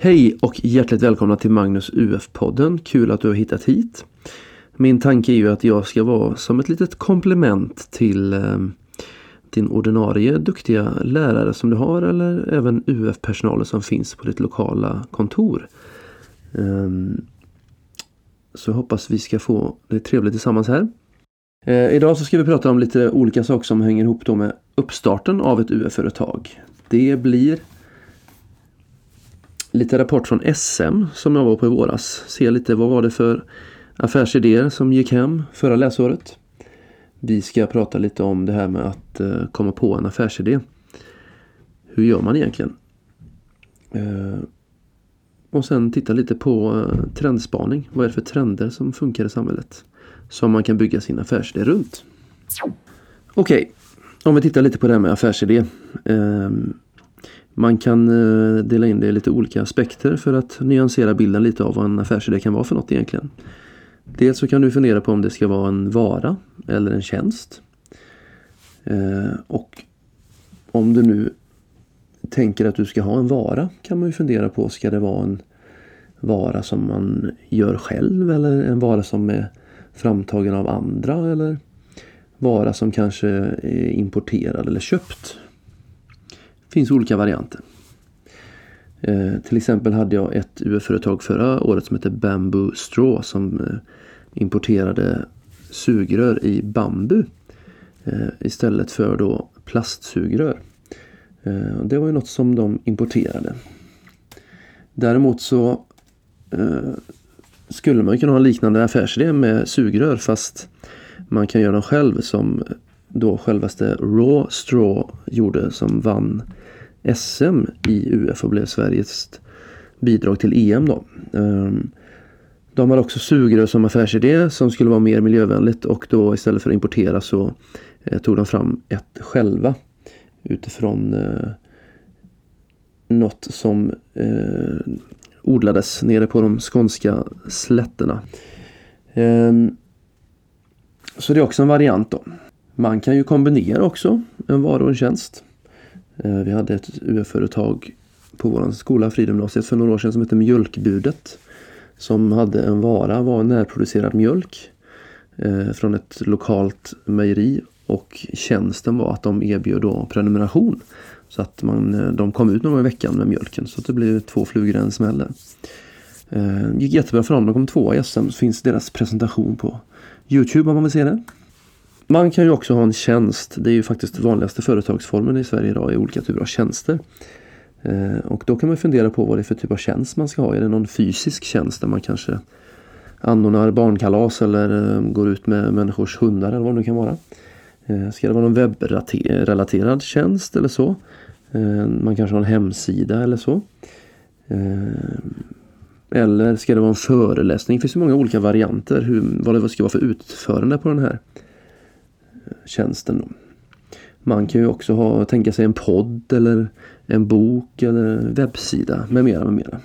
Hej och hjärtligt välkomna till Magnus UF-podden. Kul att du har hittat hit. Min tanke är ju att jag ska vara som ett litet komplement till eh, din ordinarie duktiga lärare som du har eller även UF-personalen som finns på ditt lokala kontor. Um, så jag hoppas vi ska få det trevligt tillsammans här. Eh, idag så ska vi prata om lite olika saker som hänger ihop då med uppstarten av ett UF-företag. Det blir lite rapport från SM som jag var på i våras. Se lite vad var det för affärsidéer som gick hem förra läsåret. Vi ska prata lite om det här med att eh, komma på en affärsidé. Hur gör man egentligen? Eh, och sen titta lite på eh, trendspaning. Vad är det för trender som funkar i samhället? Som man kan bygga sin affärsidé runt. Okej, okay. om vi tittar lite på det här med affärsidé. Ehm, man kan eh, dela in det i lite olika aspekter för att nyansera bilden lite av vad en affärsidé kan vara för något egentligen. Dels så kan du fundera på om det ska vara en vara eller en tjänst. Eh, och om du nu tänker att du ska ha en vara kan man ju fundera på, ska det vara en vara som man gör själv eller en vara som är framtagen av andra eller vara som kanske är importerad eller köpt. Finns olika varianter. Eh, till exempel hade jag ett UF-företag förra året som hette Bamboo Straw som eh, importerade sugrör i bambu eh, istället för då plastsugrör. Eh, det var ju något som de importerade. Däremot så eh, skulle man kunna ha en liknande affärsidé med sugrör fast man kan göra dem själv som då självaste Raw Straw gjorde som vann SM i UF och blev Sveriges bidrag till EM då. Ehm, de har också sugrör som affärsidé som skulle vara mer miljövänligt och då istället för att importera så eh, tog de fram ett själva utifrån eh, något som eh, odlades nere på de skånska slätterna. Eh, så det är också en variant då. Man kan ju kombinera också en vara och en tjänst. Eh, vi hade ett UF-företag på vår skola, Fridhemgymnasiet, för några år sedan som hette Mjölkbudet. Som hade en vara, var närproducerad mjölk eh, från ett lokalt mejeri och tjänsten var att de erbjöd då prenumeration. Så att man, eh, de kom ut någon gång i veckan med mjölken. Så att det blev två flugor i en smäll. Gick jättebra för dem. De kom tvåa i SM. Så finns deras presentation på Youtube om man vill se det. Man kan ju också ha en tjänst. Det är ju faktiskt vanligaste företagsformen i Sverige idag i olika typer av tjänster. Eh, och då kan man fundera på vad det är för typ av tjänst man ska ha. Är det någon fysisk tjänst där man kanske anordnar barnkalas eller eh, går ut med människors hundar eller vad det nu kan vara. Eh, ska det vara någon webbrelaterad tjänst eller så? Man kanske har en hemsida eller så. Eller ska det vara en föreläsning? Det finns ju många olika varianter hur, vad det ska vara för utförande på den här tjänsten. Då. Man kan ju också ha, tänka sig en podd eller en bok eller webbsida med mera med mera.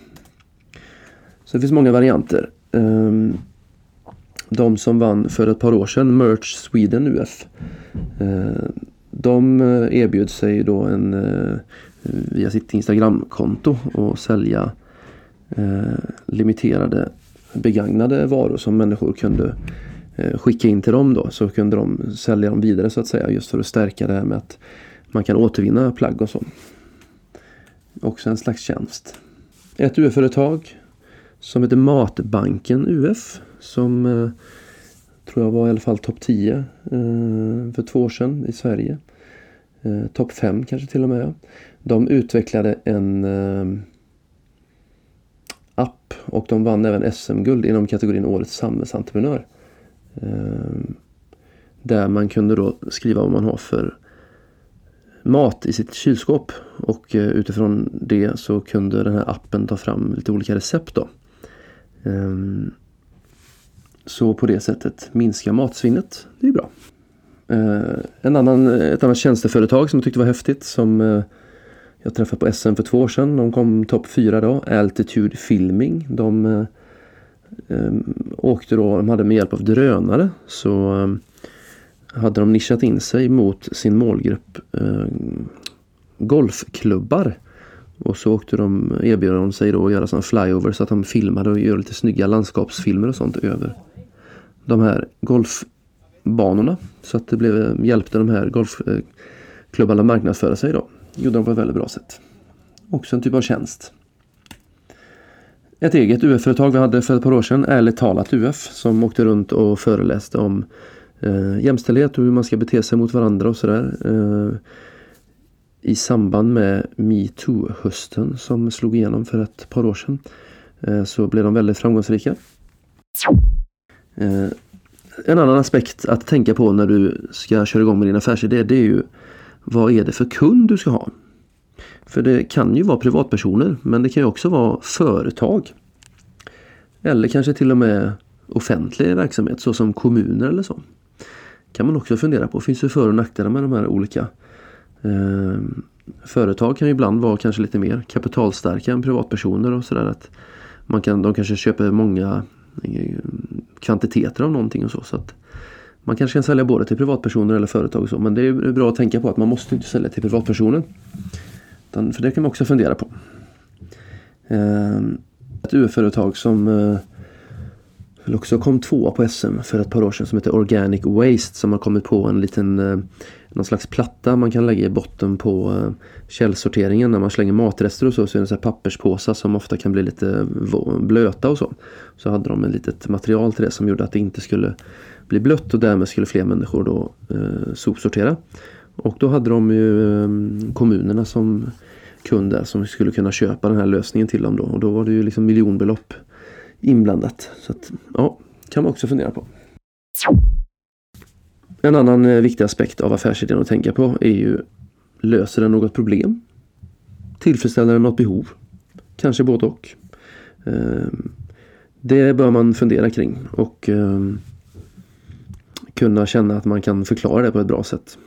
Så det finns många varianter. Ehm, de som vann för ett par år sedan, Merch Sweden UF. Eh, de eh, erbjöd sig då en, eh, via sitt Instagramkonto att sälja limiterade begagnade varor som människor kunde Eh, skicka in till dem då. Så kunde de sälja dem vidare så att säga just för att stärka det här med att man kan återvinna plagg och så. Också en slags tjänst. Ett UF-företag som heter Matbanken UF som eh, tror jag var i alla fall topp 10 eh, för två år sedan i Sverige. Eh, topp 5 kanske till och med. De utvecklade en eh, app och de vann även SM-guld inom kategorin Årets samhällsentreprenör. Ehm, där man kunde då skriva vad man har för mat i sitt kylskåp och eh, utifrån det så kunde den här appen ta fram lite olika recept då. Ehm, så på det sättet minska matsvinnet. Det är bra. Eh, en annan, eh, ett annat tjänsteföretag som jag tyckte var häftigt som jag träffade på SM för två år sedan. De kom topp fyra då. Altitude Filming. De Ehm, åkte då, de hade med hjälp av drönare så ehm, hade de nischat in sig mot sin målgrupp ehm, golfklubbar. Och så åkte de, erbjöd de sig då att göra sådana flyover så att de filmade och gör lite snygga landskapsfilmer och sånt över de här golfbanorna. Så att det blev, hjälpte de här golfklubbarna eh, att marknadsföra sig då. Gjorde de på ett väldigt bra sätt. Också en typ av tjänst. Ett eget UF-företag vi hade för ett par år sedan, Ärligt talat UF, som åkte runt och föreläste om eh, jämställdhet och hur man ska bete sig mot varandra och sådär. Eh, I samband med metoo-hösten som slog igenom för ett par år sedan eh, så blev de väldigt framgångsrika. Eh, en annan aspekt att tänka på när du ska köra igång med din affärsidé det är ju vad är det för kund du ska ha? För det kan ju vara privatpersoner men det kan ju också vara företag. Eller kanske till och med offentlig verksamhet såsom kommuner eller så. Kan man också fundera på. Finns det för och nackdelar med de här olika? Eh, företag kan ju ibland vara kanske lite mer kapitalstarka än privatpersoner och sådär. man kan, de kanske köper många eh, kvantiteter av någonting och så. så att man kanske kan sälja både till privatpersoner eller företag och så. Men det är bra att tänka på att man måste inte sälja till privatpersoner. För det kan man också fundera på. Ehm, ett UF-företag som eh, också kom tvåa på SM för ett par år sedan som heter Organic Waste som har kommit på en liten eh, någon slags platta man kan lägga i botten på eh, källsorteringen när man slänger matrester och så. Så är det så här papperspåsar som ofta kan bli lite eh, blöta och så. Så hade de ett litet material till det som gjorde att det inte skulle bli blött och därmed skulle fler människor då eh, sopsortera. Och då hade de ju ehm, kommunerna som kunder som skulle kunna köpa den här lösningen till dem då. Och då var det ju liksom miljonbelopp inblandat. Så att, ja, kan man också fundera på. En annan eh, viktig aspekt av affärsidén att tänka på är ju Löser den något problem? Tillfredsställer den något behov? Kanske både och. Ehm, det bör man fundera kring och ehm, kunna känna att man kan förklara det på ett bra sätt.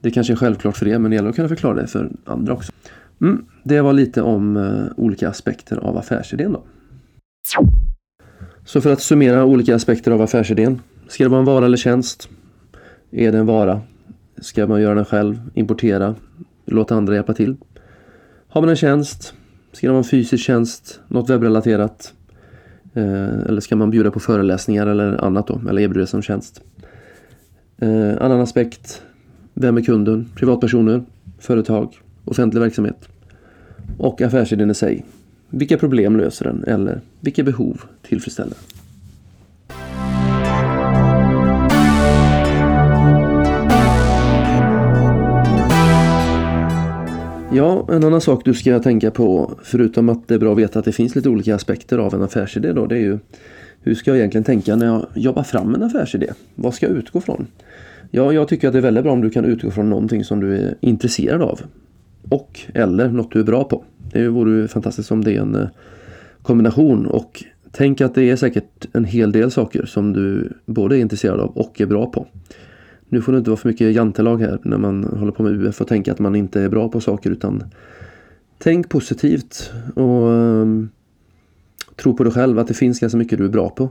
Det kanske är självklart för er men det gäller att kunna förklara det för andra också. Mm, det var lite om eh, olika aspekter av affärsidén då. Så för att summera olika aspekter av affärsidén. Ska det vara en vara eller tjänst? Är det en vara? Ska man göra den själv? Importera? Låta andra hjälpa till? Har man en tjänst? Ska det vara en fysisk tjänst? Något webbrelaterat? Eh, eller ska man bjuda på föreläsningar eller annat då? Eller erbjuda som tjänst? Eh, annan aspekt. Vem är kunden? Privatpersoner? Företag? Offentlig verksamhet? Och affärsidén i sig. Vilka problem löser den? Eller vilka behov tillfredsställer Ja, en annan sak du ska tänka på, förutom att det är bra att veta att det finns lite olika aspekter av en affärsidé då, det är ju hur ska jag egentligen tänka när jag jobbar fram en affärsidé? Vad ska jag utgå från? Ja, jag tycker att det är väldigt bra om du kan utgå från någonting som du är intresserad av. Och eller något du är bra på. Det vore fantastiskt om det är en eh, kombination och tänk att det är säkert en hel del saker som du både är intresserad av och är bra på. Nu får det inte vara för mycket jantelag här när man håller på med UF och tänka att man inte är bra på saker utan tänk positivt och um, tro på dig själv att det finns ganska mycket du är bra på.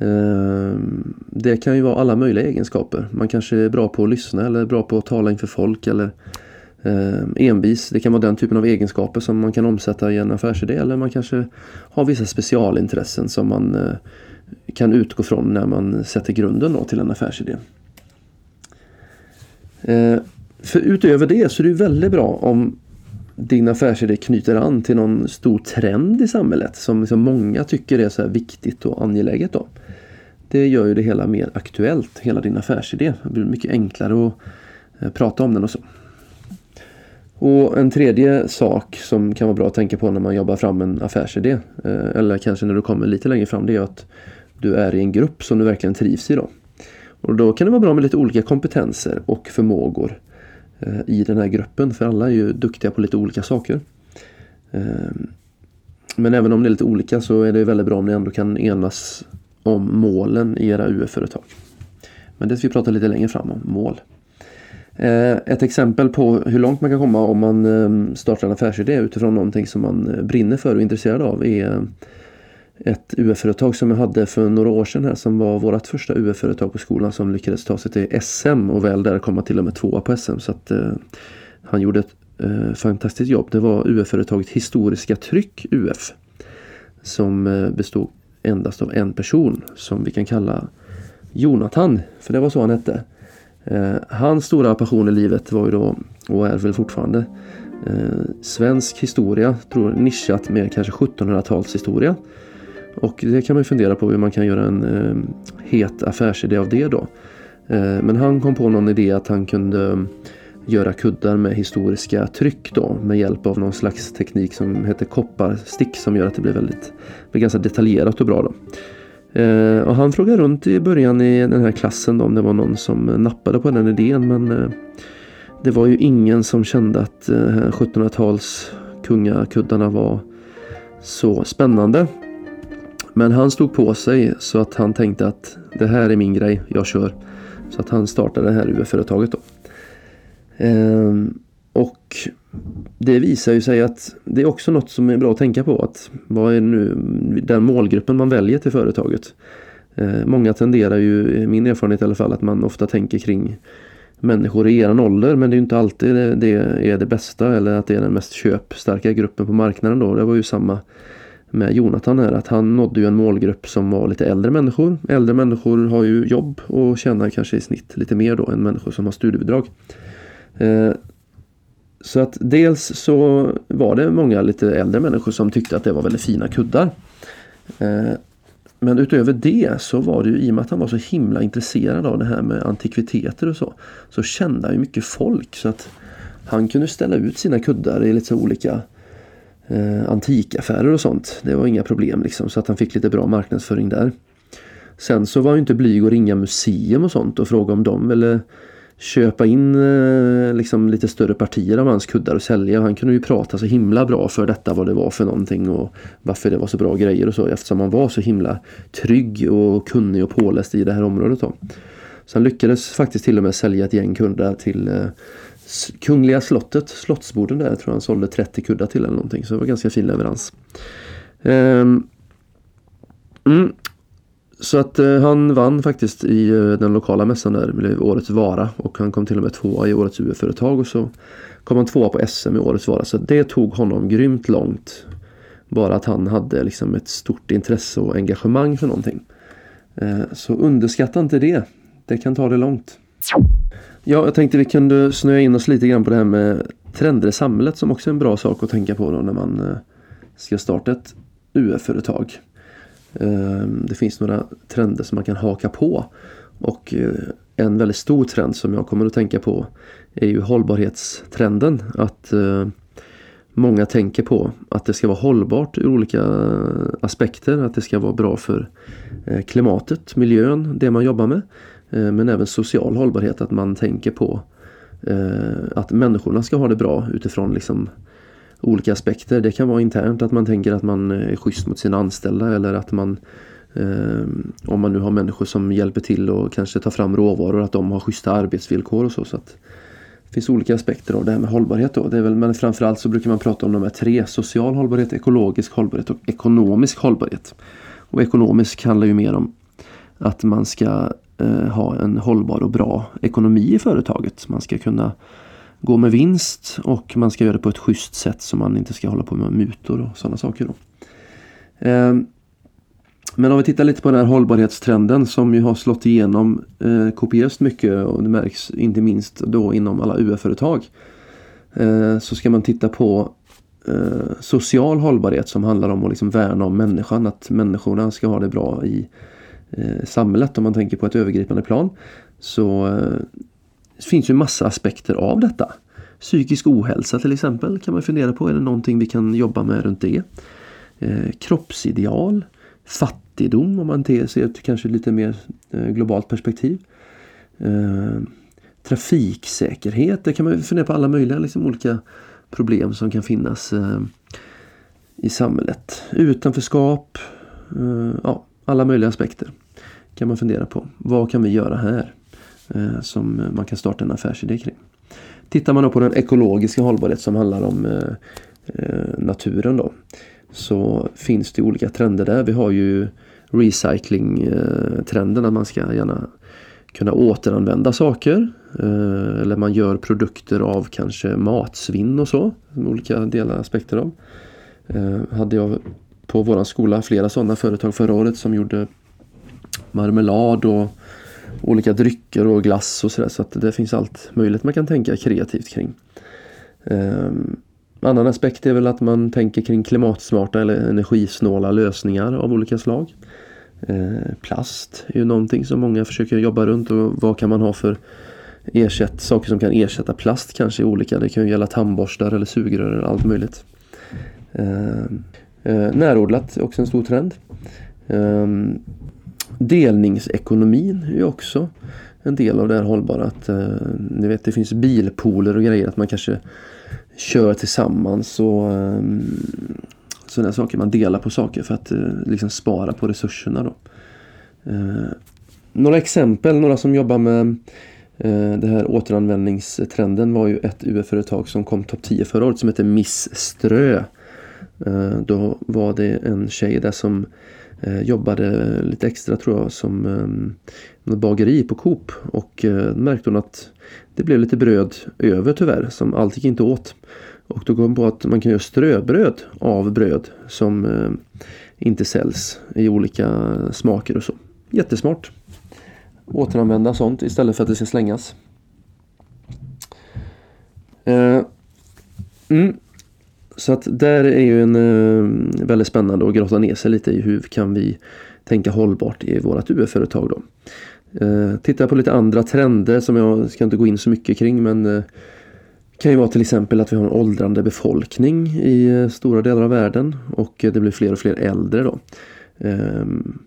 Ehm, det kan ju vara alla möjliga egenskaper. Man kanske är bra på att lyssna eller bra på att tala inför folk eller ehm, envis. Det kan vara den typen av egenskaper som man kan omsätta i en affärsidé eller man kanske har vissa specialintressen som man eh, kan utgå från när man sätter grunden då till en affärsidé. Ehm, för utöver det så är det väldigt bra om din affärsidé knyter an till någon stor trend i samhället som liksom många tycker är så viktigt och angeläget. Då. Det gör ju det hela mer aktuellt, hela din affärsidé. Det blir mycket enklare att eh, prata om den och så. Och en tredje sak som kan vara bra att tänka på när man jobbar fram en affärsidé eh, eller kanske när du kommer lite längre fram det är att du är i en grupp som du verkligen trivs i. Då. Och då kan det vara bra med lite olika kompetenser och förmågor Eh, i den här gruppen. För alla är ju duktiga på lite olika saker. Eh, men även om det är lite olika så är det väldigt bra om ni ändå kan enas om målen i era UF-företag. Men det ska vi prata lite längre fram om, mål. Eh, ett exempel på hur långt man kan komma om man startar en affärsidé utifrån någonting som man brinner för och är intresserad av är ett UF-företag som jag hade för några år sedan här som var vårt första UF-företag på skolan som lyckades ta sig till SM och väl där komma till och med tvåa på SM. Så att eh, han gjorde ett eh, fantastiskt jobb. Det var UF-företaget Historiska Tryck UF. Som eh, bestod endast av en person som vi kan kalla Jonathan. För det var så han hette. Eh, hans stora passion i livet var ju då, och är väl fortfarande, eh, svensk historia. Tror nischat med kanske 1700-talshistoria. Och det kan man fundera på hur man kan göra en eh, het affärsidé av det då. Eh, men han kom på någon idé att han kunde mm, göra kuddar med historiska tryck då med hjälp av någon slags teknik som heter kopparstick som gör att det blir väldigt blir ganska detaljerat och bra. Då. Eh, och han frågade runt i början i den här klassen då, om det var någon som nappade på den idén men eh, det var ju ingen som kände att eh, 1700-tals kungakuddarna var så spännande. Men han stod på sig så att han tänkte att det här är min grej, jag kör. Så att han startade det här UF-företaget då. Ehm, och det visar ju sig att det är också något som är bra att tänka på. Att vad är nu den målgruppen man väljer till företaget? Ehm, många tenderar ju, min erfarenhet i alla fall, att man ofta tänker kring människor i eran ålder men det är ju inte alltid det, det är det bästa eller att det är den mest köpstarka gruppen på marknaden då. Det var ju samma med Jonathan är att han nådde ju en målgrupp som var lite äldre människor. Äldre människor har ju jobb och tjänar kanske i snitt lite mer då än människor som har studiebidrag. Eh, så att dels så var det många lite äldre människor som tyckte att det var väldigt fina kuddar. Eh, men utöver det så var det ju i och med att han var så himla intresserad av det här med antikviteter och så. Så kände han ju mycket folk så att han kunde ställa ut sina kuddar i lite olika eh, antikaffärer och sånt. Det var inga problem liksom så att han fick lite bra marknadsföring där. Sen så var han inte blyg att ringa museum och sånt och fråga om de ville köpa in eh, liksom lite större partier av hans kuddar och sälja. Han kunde ju prata så himla bra för detta vad det var för någonting och varför det var så bra grejer och så eftersom han var så himla trygg och kunnig och påläst i det här området. Då. Så han lyckades faktiskt till och med sälja ett gäng kuddar till eh, Kungliga slottet, Slottsborden där, tror jag han sålde 30 kuddar till eller någonting. Så det var ganska fin leverans. Um, mm. Så att eh, han vann faktiskt i eh, den lokala mässan där, blev årets vara. Och han kom till och med tvåa i årets UF-företag och så kom han tvåa på SM i årets vara. Så det tog honom grymt långt. Bara att han hade liksom ett stort intresse och engagemang för någonting. Eh, så underskatta inte det. Det kan ta det långt. Ja, jag tänkte vi kunde snöa in oss lite grann på det här med trender i samhället som också är en bra sak att tänka på då när man eh, ska starta ett UF-företag. Ehm, det finns några trender som man kan haka på och eh, en väldigt stor trend som jag kommer att tänka på är ju hållbarhetstrenden. Att eh, många tänker på att det ska vara hållbart ur olika aspekter. Att det ska vara bra för klimatet, miljön, det man jobbar med. Eh, men även social hållbarhet, att man tänker på eh, att människorna ska ha det bra utifrån liksom olika aspekter. Det kan vara internt att man tänker att man eh, är schysst mot sina anställda eller att man om man nu har människor som hjälper till och kanske tar fram råvaror att de har schyssta arbetsvillkor och så. så att det finns olika aspekter av det här med hållbarhet då. Det är väl, men framförallt så brukar man prata om de här tre. Social hållbarhet, ekologisk hållbarhet och ekonomisk hållbarhet. Och ekonomisk handlar ju mer om att man ska Eh, ha en hållbar och bra ekonomi i företaget. Man ska kunna gå med vinst och man ska göra det på ett schysst sätt så man inte ska hålla på med mutor och sådana saker. Då. Eh, men om vi tittar lite på den här hållbarhetstrenden som ju har slått igenom eh, kopiöst mycket och det märks inte minst då inom alla UF-företag. Eh, så ska man titta på eh, social hållbarhet som handlar om att liksom värna om människan. Att människorna ska ha det bra i eh, Eh, samhället om man tänker på ett övergripande plan. Så det finns ju massa aspekter av detta. Psykisk ohälsa till exempel kan man fundera på. Är det någonting vi kan jobba med runt det? Eh, kroppsideal, fattigdom om man ser ett kanske lite mer globalt perspektiv. Trafiksäkerhet, det kan man fundera på alla möjliga liksom, olika problem som kan finnas i samhället. Utanförskap, ja, alla möjliga aspekter kan man fundera på. Vad kan vi göra här eh, som man kan starta en affärsidé kring? Tittar man då på den ekologiska hållbarhet som handlar om eh, eh naturen då så finns det olika trender där. Vi har ju recycling-trenden att man ska gärna kunna återanvända saker. Eh, eller man gör produkter av kanske matsvinn och så. Olika delar aspekter av. Eh, hade jag på våran skola flera sådana företag förra året som gjorde marmelad och olika drycker och glass och sådär. Så att det finns allt möjligt man kan tänka kreativt kring. Um, annan aspekt är väl att man tänker kring klimatsmarta eller energisnåla lösningar av olika slag. Uh, plast är ju någonting som många försöker jobba runt och vad kan man ha för ersätt, saker som kan ersätta plast kanske olika. Det kan ju gälla tandborstar eller sugrör eller allt möjligt. Uh, Eh, närodlat är också en stor trend. Eh, delningsekonomin är också en del av det här hållbara. Att, eh, ni vet det finns bilpooler och grejer att man kanske kör tillsammans och eh, sådana saker. Man delar på saker för att eh, liksom spara på resurserna då. Eh, några exempel, några som jobbar med eh, det här återanvändningstrenden var ju ett UF-företag som kom topp 10 förra året som heter Miss Strö. Eh, då var det en tjej där som eh, jobbade lite extra tror jag som ehm, bageri på Coop och eh, märkte hon att det blev lite bröd över tyvärr som allt gick inte åt. Och då kom hon på att man kan göra ströbröd av bröd som inte säljs i olika smaker och så. Jättesmart. Återanvända sånt istället för att det ska slängas. Mm. Så att där är ju en eh, väldigt spännande att grotta ner sig lite i hur kan vi tänka hållbart i vårt UF-företag då. Eh, titta på lite andra trender som jag ska inte gå in så mycket kring men eh, kan ju vara till exempel att vi har en åldrande befolkning i eh, stora delar av världen och eh, det blir fler och fler äldre då. Ehm,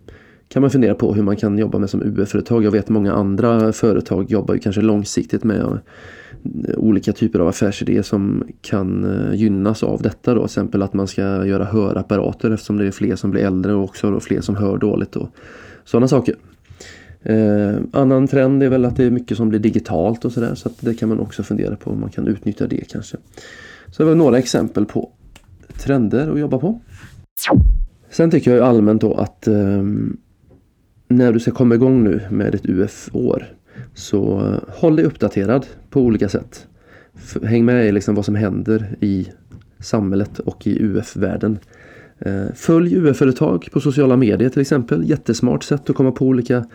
kan man fundera på hur man kan jobba med som UF-företag. Jag vet många andra företag jobbar ju kanske långsiktigt med eh, olika typer av affärsidéer som kan eh, gynnas av detta då. Till exempel att man ska göra hörapparater eftersom det är fler som blir äldre och också fler som hör dåligt och sådana saker. Eh, annan trend är väl att det är mycket som blir digitalt och sådär så att det kan man också fundera på om man kan utnyttja det kanske. Så det var några exempel på trender att jobba på. Sen tycker jag allmänt då att eh, när du ska komma igång nu med ditt UF-år så eh, håll dig uppdaterad på olika sätt. Häng med i liksom vad som händer i samhället och i UF-världen. Eh, följ UF-företag på sociala medier till exempel. Jättesmart sätt att komma på olika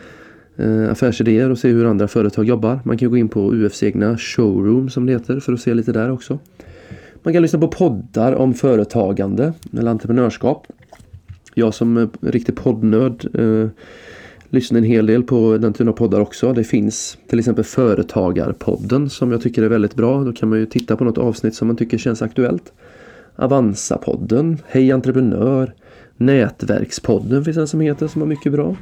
eh, affärsidéer och se hur andra företag jobbar. Man kan gå in på UFs egna showroom som det heter för att se lite där också. Man kan lyssna på poddar om företagande eller entreprenörskap. Jag som eh, riktig poddnörd eh, lyssnar en hel del på den typen av poddar också. Det finns till exempel Företagarpodden som jag tycker är väldigt bra. Då kan man ju titta på något avsnitt som man tycker känns aktuellt. Avanza-podden, Hej Entreprenör, Nätverkspodden finns en som heter som är mycket bra.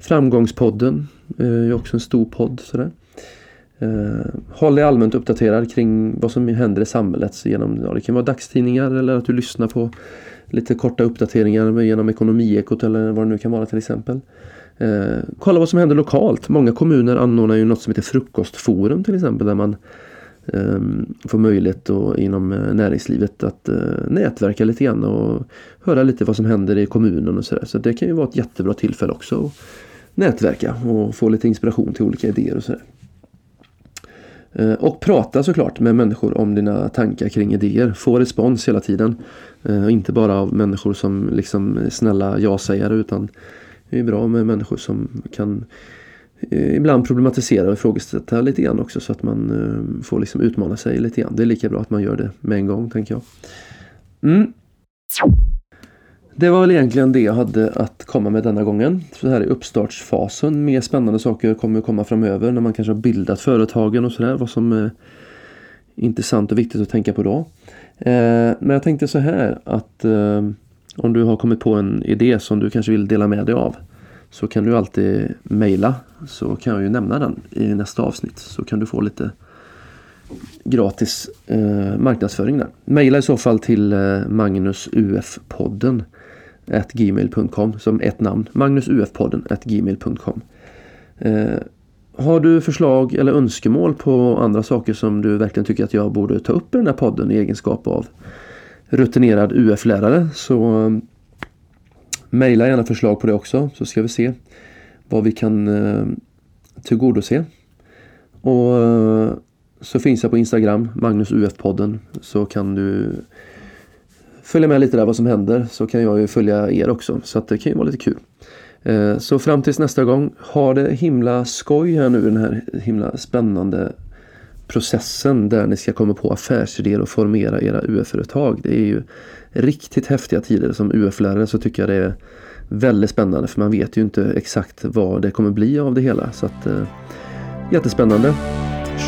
Framgångspodden eh, är också en stor podd. Sådär. Eh, håll dig allmänt uppdaterad kring vad som händer i samhället genom, ja, det kan vara dagstidningar eller att du lyssnar på lite korta uppdateringar genom Ekonomiekot eller vad det nu kan vara till exempel. Eh, kolla vad som händer lokalt. Många kommuner anordnar ju något som heter frukostforum till exempel där man eh, får möjlighet då, inom eh, näringslivet att eh, nätverka lite grann och höra lite vad som händer i kommunen och sådär. Så det kan ju vara ett jättebra tillfälle också att nätverka och få lite inspiration till olika idéer och sådär. Eh, och prata såklart med människor om dina tankar kring idéer. Få respons hela tiden. Eh, och inte bara av människor som liksom snälla ja-sägare utan det är bra med människor som kan eh, ibland problematisera och ifrågasätta lite grann också så att man får liksom utmana sig lite grann. Det är lika bra att man gör det med en gång tänker jag. Mm. Det var väl egentligen det jag hade att komma med denna gången. Så här i uppstartsfasen. Mer spännande saker kommer att komma framöver när man kanske har bildat företagen och sådär. Vad som är intressant och viktigt att tänka på då. Eh, men jag tänkte så här att eh, om du har kommit på en idé som du kanske vill dela med dig av så kan du alltid mejla så kan jag ju nämna den i nästa avsnitt så kan du få lite gratis eh, marknadsföring där. Mejla i så fall till eh, magnusufpodden gmail.com som ett namn. Magnusufpodden gmail.com eh, Har du förslag eller önskemål på andra saker som du verkligen tycker att jag borde ta upp i den här podden i egenskap av rutinerad UF-lärare så eh, mejla gärna förslag på det också så ska vi se vad vi kan eh, tillgodose. Och eh, så finns jag på Instagram, Magnus UF-podden. Så kan du följa med lite där vad som händer. Så kan jag ju följa er också. Så att det kan ju vara lite kul. Eh, så fram tills nästa gång, ha det himla skoj här nu den här himla spännande processen där ni ska komma på affärsidéer och formera era UF-företag. Det är ju riktigt häftiga tider som UF-lärare så tycker jag det är väldigt spännande för man vet ju inte exakt vad det kommer bli av det hela. Så att, eh, jättespännande.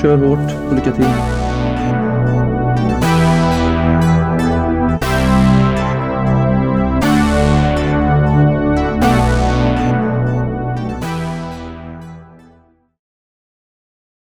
Kör hårt och lycka till!